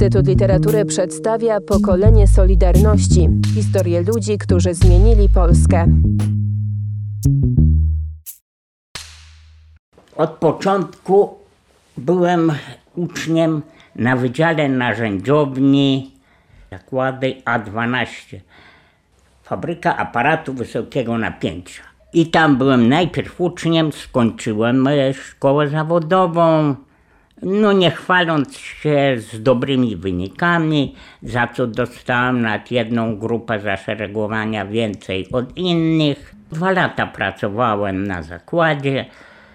Instytut Literatury przedstawia pokolenie Solidarności historię ludzi, którzy zmienili Polskę. Od początku byłem uczniem na Wydziale Narzędziowni Zakłady A12. Fabryka aparatu wysokiego napięcia. I tam byłem najpierw uczniem, skończyłem szkołę zawodową. No nie chwaląc się z dobrymi wynikami, za co dostałem nad jedną grupę zaszeregowania więcej od innych. Dwa lata pracowałem na zakładzie.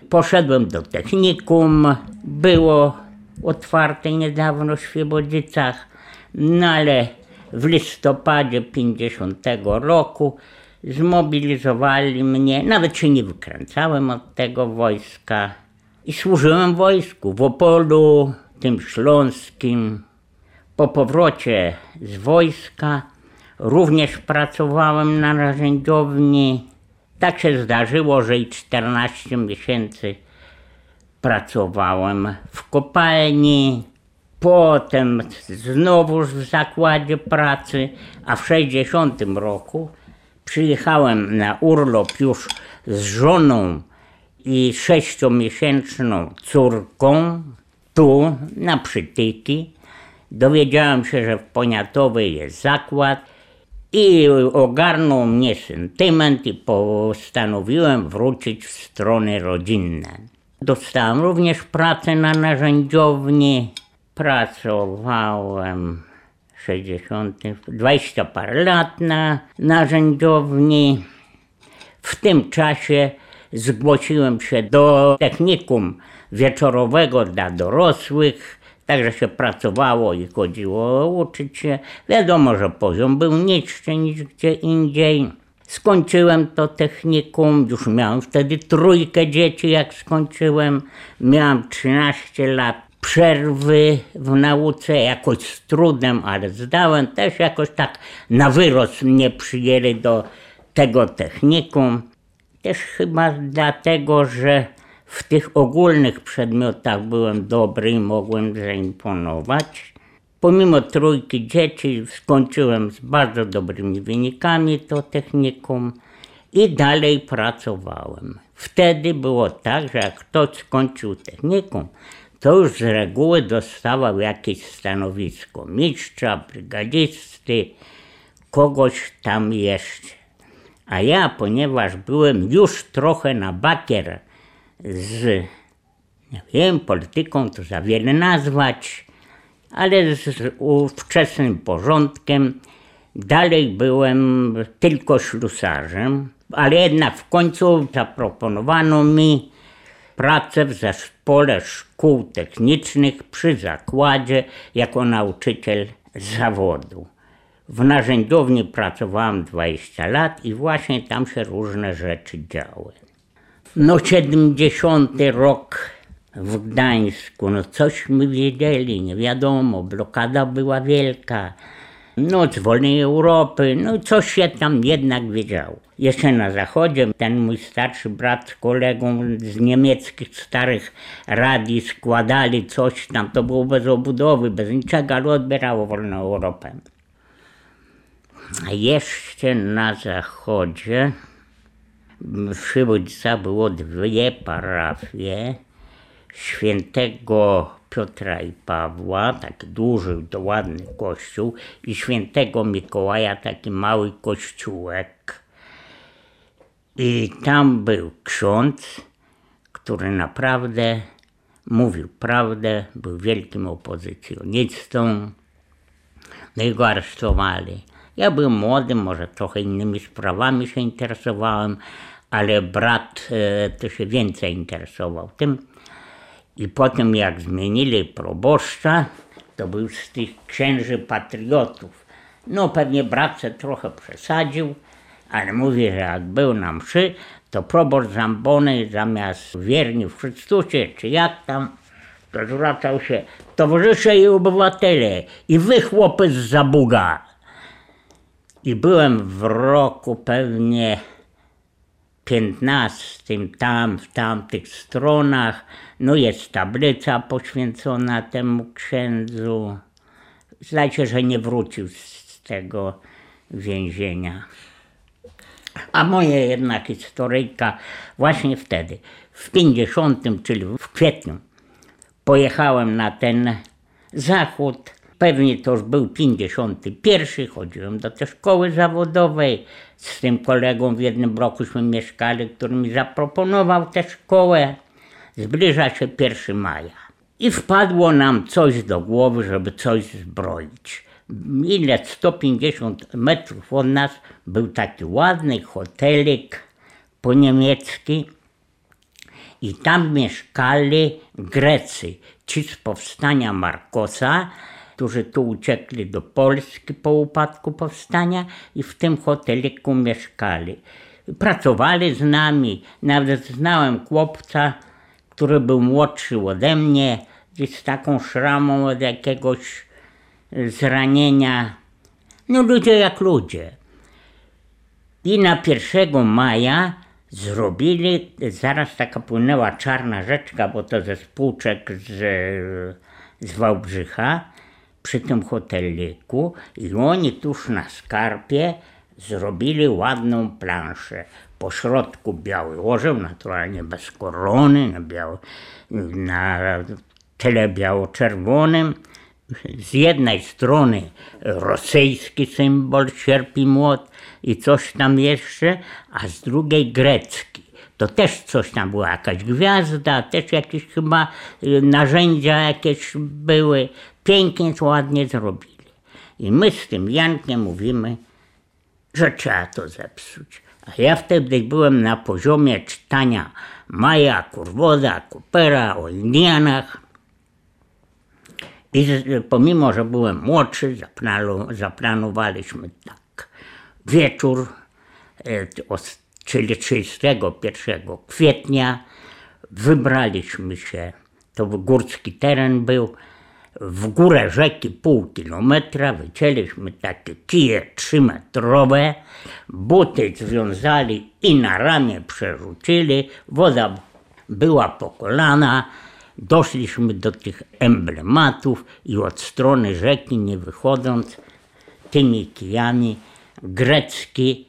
Poszedłem do technikum, było otwarte niedawno w Świebodzicach, no ale w listopadzie 50 roku zmobilizowali mnie, nawet się nie wykręcałem od tego wojska i służyłem w wojsku w Opolu, tym śląskim. Po powrocie z wojska również pracowałem na narzędziowni. Tak się zdarzyło, że i 14 miesięcy pracowałem w kopalni. Potem znowuż w zakładzie pracy, a w 60 roku przyjechałem na urlop już z żoną i sześciomiesięczną córką tu na przytyki. Dowiedziałem się, że w Poniatowej jest zakład i ogarnął mnie sentyment i postanowiłem wrócić w strony rodzinne. Dostałem również pracę na narzędziowni. Pracowałem 60, 20 parę lat na narzędziowni. W tym czasie zgłosiłem się do technikum wieczorowego dla dorosłych, także się pracowało i chodziło uczyć się. Wiadomo, że poziom był niższy niż gdzie indziej. Skończyłem to technikum, już miałem wtedy trójkę dzieci, jak skończyłem. Miałem 13 lat przerwy w nauce, jakoś z trudem, ale zdałem. Też jakoś tak na wyrost mnie przyjęli do tego technikum. Też chyba dlatego, że w tych ogólnych przedmiotach byłem dobry i mogłem zaimponować. Pomimo trójki dzieci skończyłem z bardzo dobrymi wynikami to technikum i dalej pracowałem. Wtedy było tak, że jak ktoś skończył technikum, to już z reguły dostawał jakieś stanowisko mistrza, brygadzisty, kogoś tam jeszcze. A ja, ponieważ byłem już trochę na bakier z, nie wiem, polityką to za wiele nazwać, ale z ówczesnym porządkiem, dalej byłem tylko ślusarzem, ale jednak w końcu zaproponowano mi pracę w zespole szkół technicznych przy zakładzie jako nauczyciel zawodu. W narzędziowni pracowałem 20 lat i właśnie tam się różne rzeczy działy. No 70 rok w Gdańsku, no cośmy wiedzieli, nie wiadomo, blokada była wielka. No, zwolnienie Europy, no coś się tam jednak wiedziało. Jeszcze na zachodzie ten mój starszy brat z kolegą z niemieckich starych radii składali coś tam, to było bez obudowy, bez niczego, ale odbierało wolną Europę. Jeszcze na zachodzie w Szybudźca było dwie parafie świętego Piotra i Pawła, taki duży, ładny kościół i świętego Mikołaja, taki mały kościółek. I tam był ksiądz, który naprawdę mówił prawdę, był wielkim opozycjonistą. No i go aresztowali. Ja byłem młody, może trochę innymi sprawami się interesowałem, ale brat e, to się więcej interesował tym. I potem jak zmienili proboszcza, to był z tych księży patriotów. No pewnie brat se trochę przesadził, ale mówi, że jak był na mszy, to proboszcz Zambony zamiast wierni w Chrystusie, czy jak tam, to zwracał się towarzysze i obywatele i wy chłopy z Zabuga. I byłem w roku pewnie 15 tam, w tamtych stronach, no jest tablica poświęcona temu księdzu. Zdaje się, że nie wrócił z tego więzienia. A moja jedna historyjka właśnie wtedy, w 50, czyli w kwietniu, pojechałem na ten zachód. Pewnie to już był 51, chodziłem do tej szkoły zawodowej. Z tym kolegą w jednym blokuśmy mieszkali, który mi zaproponował tę szkołę. Zbliża się 1 maja. I wpadło nam coś do głowy, żeby coś zbroić. Ile 150 metrów od nas był taki ładny hotelik po niemiecki i tam mieszkali Grecy, ci z powstania Markosa, którzy tu uciekli do Polski po upadku powstania i w tym hoteliku mieszkali. Pracowali z nami, nawet znałem chłopca, który był młodszy ode mnie, z taką szramą od jakiegoś zranienia. No ludzie jak ludzie. I na 1 maja zrobili, zaraz taka płynęła czarna rzeczka, bo to ze spółczek z, z Wałbrzycha, przy tym hoteliku i oni tuż na skarpie zrobili ładną planszę. Po środku biały orzeł, naturalnie bez korony, na, biało, na tyle biało-czerwonym. Z jednej strony rosyjski symbol, sierp i młot i coś tam jeszcze, a z drugiej grecki. To też coś tam była, jakaś gwiazda, też jakieś chyba narzędzia jakieś były. Pięknie, ładnie zrobili. I my z tym Jankiem mówimy, że trzeba to zepsuć. A ja wtedy byłem na poziomie czytania Maja, Kurwoda, Coopera o Indianach. I pomimo, że byłem młodszy, zaplanowaliśmy tak. Wieczór, e, czyli 31 kwietnia, wybraliśmy się, to górski teren był, w górę rzeki pół kilometra, wycięliśmy takie kije trzymetrowe, buty związali i na ramię przerzucili, woda była po kolana, doszliśmy do tych emblematów i od strony rzeki nie wychodząc tymi kijami grecki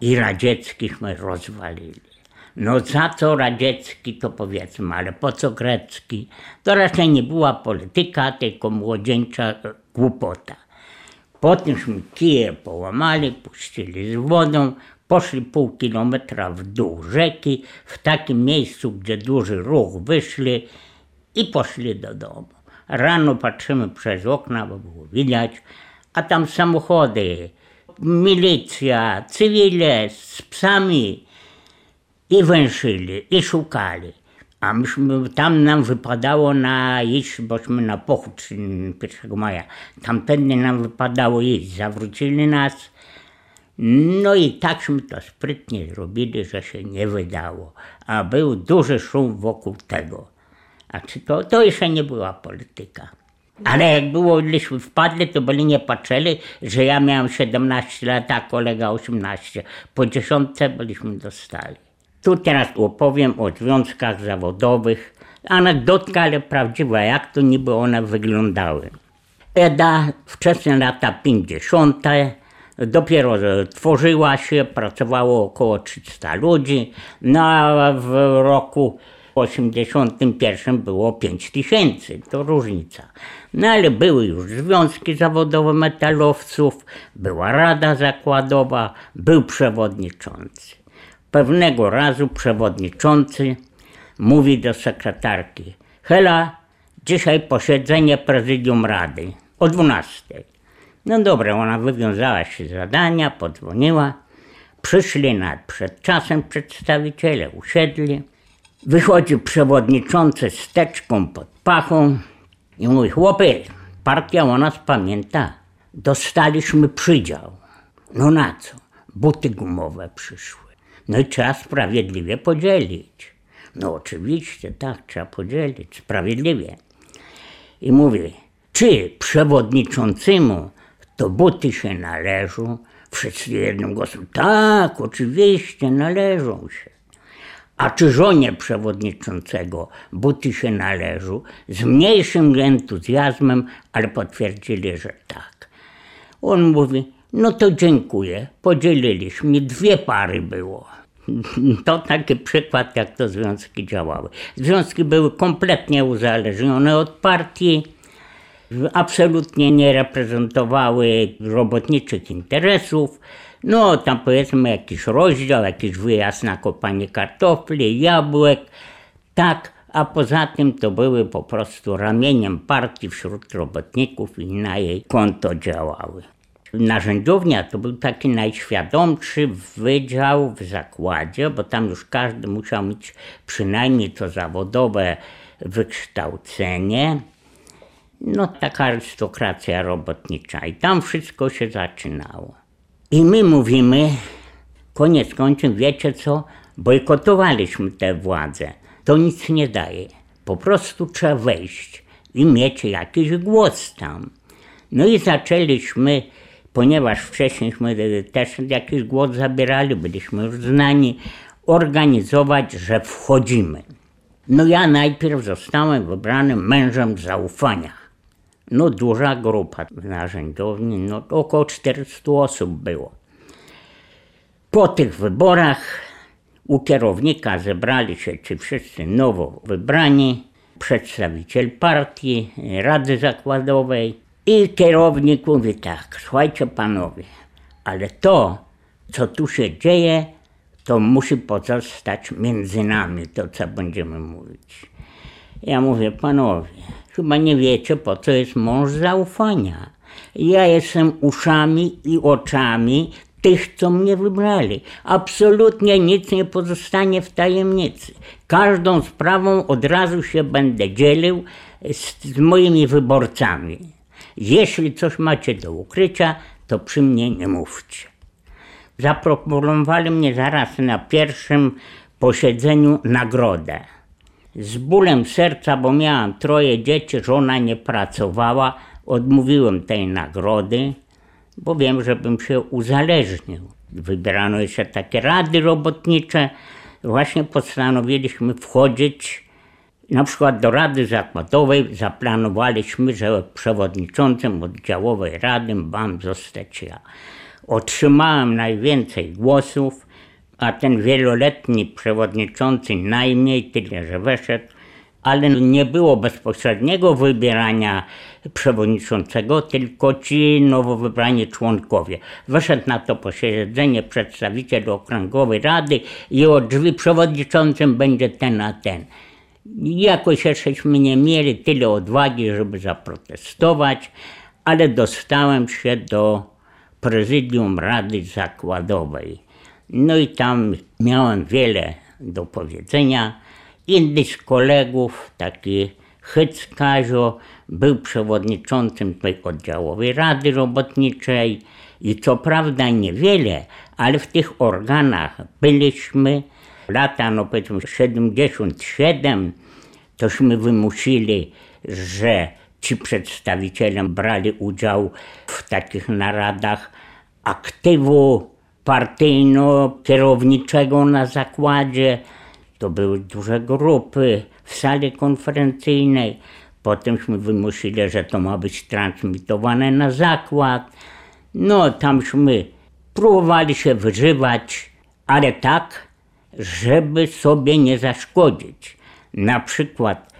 i radzieckiśmy rozwalili. No za co radziecki to powiedzmy, ale po co grecki? To raczej nie była polityka, tylko młodzieńcza e, głupota. Potemśmy kije połamali, puścili z wodą, poszli pół kilometra w dół rzeki, w takim miejscu, gdzie duży ruch wyszli i poszli do domu. Rano patrzymy przez okna, bo było widać, a tam samochody, milicja, cywile z psami i węszyli, i szukali. A myśmy, tam nam wypadało na iść, bośmy na pochód 1 maja, tamtędy nam wypadało iść. Zawrócili nas, no i takśmy to sprytnie zrobili, że się nie wydało. A był duży szum wokół tego. A czy to, to jeszcze nie była polityka. Ale jak było, gdyśmy wpadli, to byli nie patrzyli, że ja miałem 17 lat, a kolega 18. Po dziesiątce byliśmy dostali. Tu teraz opowiem o związkach zawodowych. Anegdotka, ale prawdziwa, jak to niby one wyglądały. Eda, wczesne lata 50. Dopiero tworzyła się, pracowało około 300 ludzi, no a w roku 81 było 5 tysięcy, to różnica. No ale były już związki zawodowe metalowców, była rada zakładowa, był przewodniczący. Pewnego razu przewodniczący mówi do sekretarki: Hela, dzisiaj posiedzenie prezydium rady o 12. No dobra, ona wywiązała się z zadania, podzwoniła. Przyszli nad przed czasem przedstawiciele, usiedli. Wychodzi przewodniczący z teczką pod pachą i mówi: Chłopy, partia o nas pamięta. Dostaliśmy przydział. No na co? Buty gumowe przyszły. No i trzeba sprawiedliwie podzielić. No oczywiście, tak, trzeba podzielić sprawiedliwie. I mówi, czy przewodniczącemu to buty się należą? Wszyscy jednym głosem, tak, oczywiście, należą się. A czy żonie przewodniczącego buty się należą? Z mniejszym entuzjazmem, ale potwierdzili, że tak. On mówi, no to dziękuję, podzieliliśmy, dwie pary było. To taki przykład, jak to związki działały. Związki były kompletnie uzależnione od partii, absolutnie nie reprezentowały robotniczych interesów. No, tam powiedzmy jakiś rozdział, jakiś wyjazd na kopanie kartofli, jabłek, tak, a poza tym to były po prostu ramieniem partii wśród robotników i na jej konto działały. Narzędziownia to był taki najświadomszy wydział w zakładzie, bo tam już każdy musiał mieć przynajmniej to zawodowe wykształcenie. No taka arystokracja robotnicza i tam wszystko się zaczynało. I my mówimy, koniec końców, wiecie co, bojkotowaliśmy tę władzę. To nic nie daje. Po prostu trzeba wejść i mieć jakiś głos tam. No i zaczęliśmy, ponieważ wcześniejśmy też jakiś głos zabierali, byliśmy już znani, organizować, że wchodzimy. No ja najpierw zostałem wybranym mężem zaufania. No duża grupa w narzędziowni, no około 400 osób było. Po tych wyborach u kierownika zebrali się ci wszyscy nowo wybrani, przedstawiciel partii, Rady Zakładowej i kierownik mówi tak, słuchajcie panowie, ale to, co tu się dzieje, to musi pozostać między nami, to co będziemy mówić. Ja mówię, panowie, chyba nie wiecie, po co jest mąż zaufania. Ja jestem uszami i oczami tych, co mnie wybrali. Absolutnie nic nie pozostanie w tajemnicy. Każdą sprawą od razu się będę dzielił z, z moimi wyborcami. Jeśli coś macie do ukrycia, to przy mnie nie mówcie. Zaproponowali mnie zaraz na pierwszym posiedzeniu nagrodę. Z bólem serca, bo miałam troje dzieci, żona nie pracowała, odmówiłem tej nagrody, bo wiem, żebym się uzależnił. Wybierano jeszcze takie rady robotnicze. Właśnie postanowiliśmy wchodzić na przykład do Rady Zakładowej. Zaplanowaliśmy, że przewodniczącym oddziałowej rady mam zostać ja. Otrzymałem najwięcej głosów, a ten wieloletni przewodniczący najmniej, tyle że weszedł, ale nie było bezpośredniego wybierania przewodniczącego, tylko ci nowo wybrani członkowie. Weszedł na to posiedzenie przedstawiciel okręgowej rady i od drzwi przewodniczącym będzie ten a ten. Jakoś żeśmy nie mieli tyle odwagi, żeby zaprotestować, ale dostałem się do prezydium Rady Zakładowej. No i tam miałem wiele do powiedzenia. Inny z kolegów, taki Hyc Kazio, był przewodniczącym tej oddziałowej Rady Robotniczej i co prawda niewiele, ale w tych organach byliśmy. Lata, no powiedzmy 77, tośmy wymusili, że ci przedstawiciele brali udział w takich naradach aktywu partyjno-kierowniczego na zakładzie. To były duże grupy w sali konferencyjnej. Potemśmy wymusili, że to ma być transmitowane na zakład. No, tamśmy próbowali się wyżywać, ale tak, żeby sobie nie zaszkodzić. Na przykład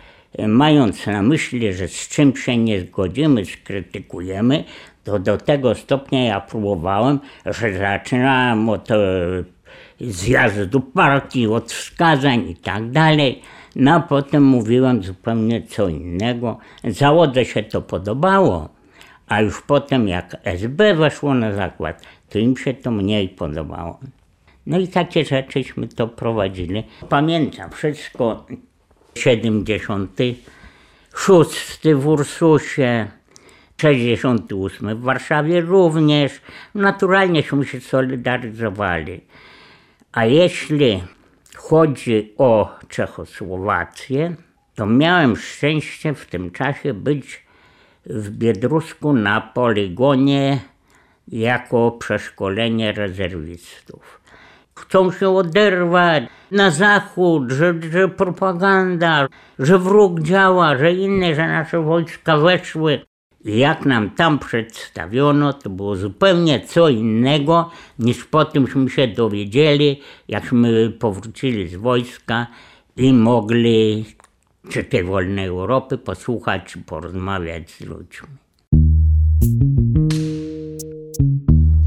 mając na myśli, że z czym się nie zgodzimy, skrytykujemy, to do tego stopnia ja próbowałem, że zaczynałem od e, zjazdu partii, od wskazań i tak dalej. No a potem mówiłem zupełnie co innego. Załodze się to podobało, a już potem jak SB weszło na zakład, to im się to mniej podobało. No i takie rzeczyśmy to prowadzili. Pamiętam wszystko, 76 w Ursusie, 68 w Warszawie również. Naturalnieśmy się solidaryzowali. A jeśli chodzi o Czechosłowację, to miałem szczęście w tym czasie być w Biedrusku na poligonie jako przeszkolenie rezerwistów. Chcą się oderwać na zachód, że, że propaganda, że wróg działa, że inne, że nasze wojska weszły. I jak nam tam przedstawiono, to było zupełnie co innego niż po tymśmy się dowiedzieli, jakśmy powrócili z wojska i mogli czy tej wolnej Europy posłuchać, porozmawiać z ludźmi.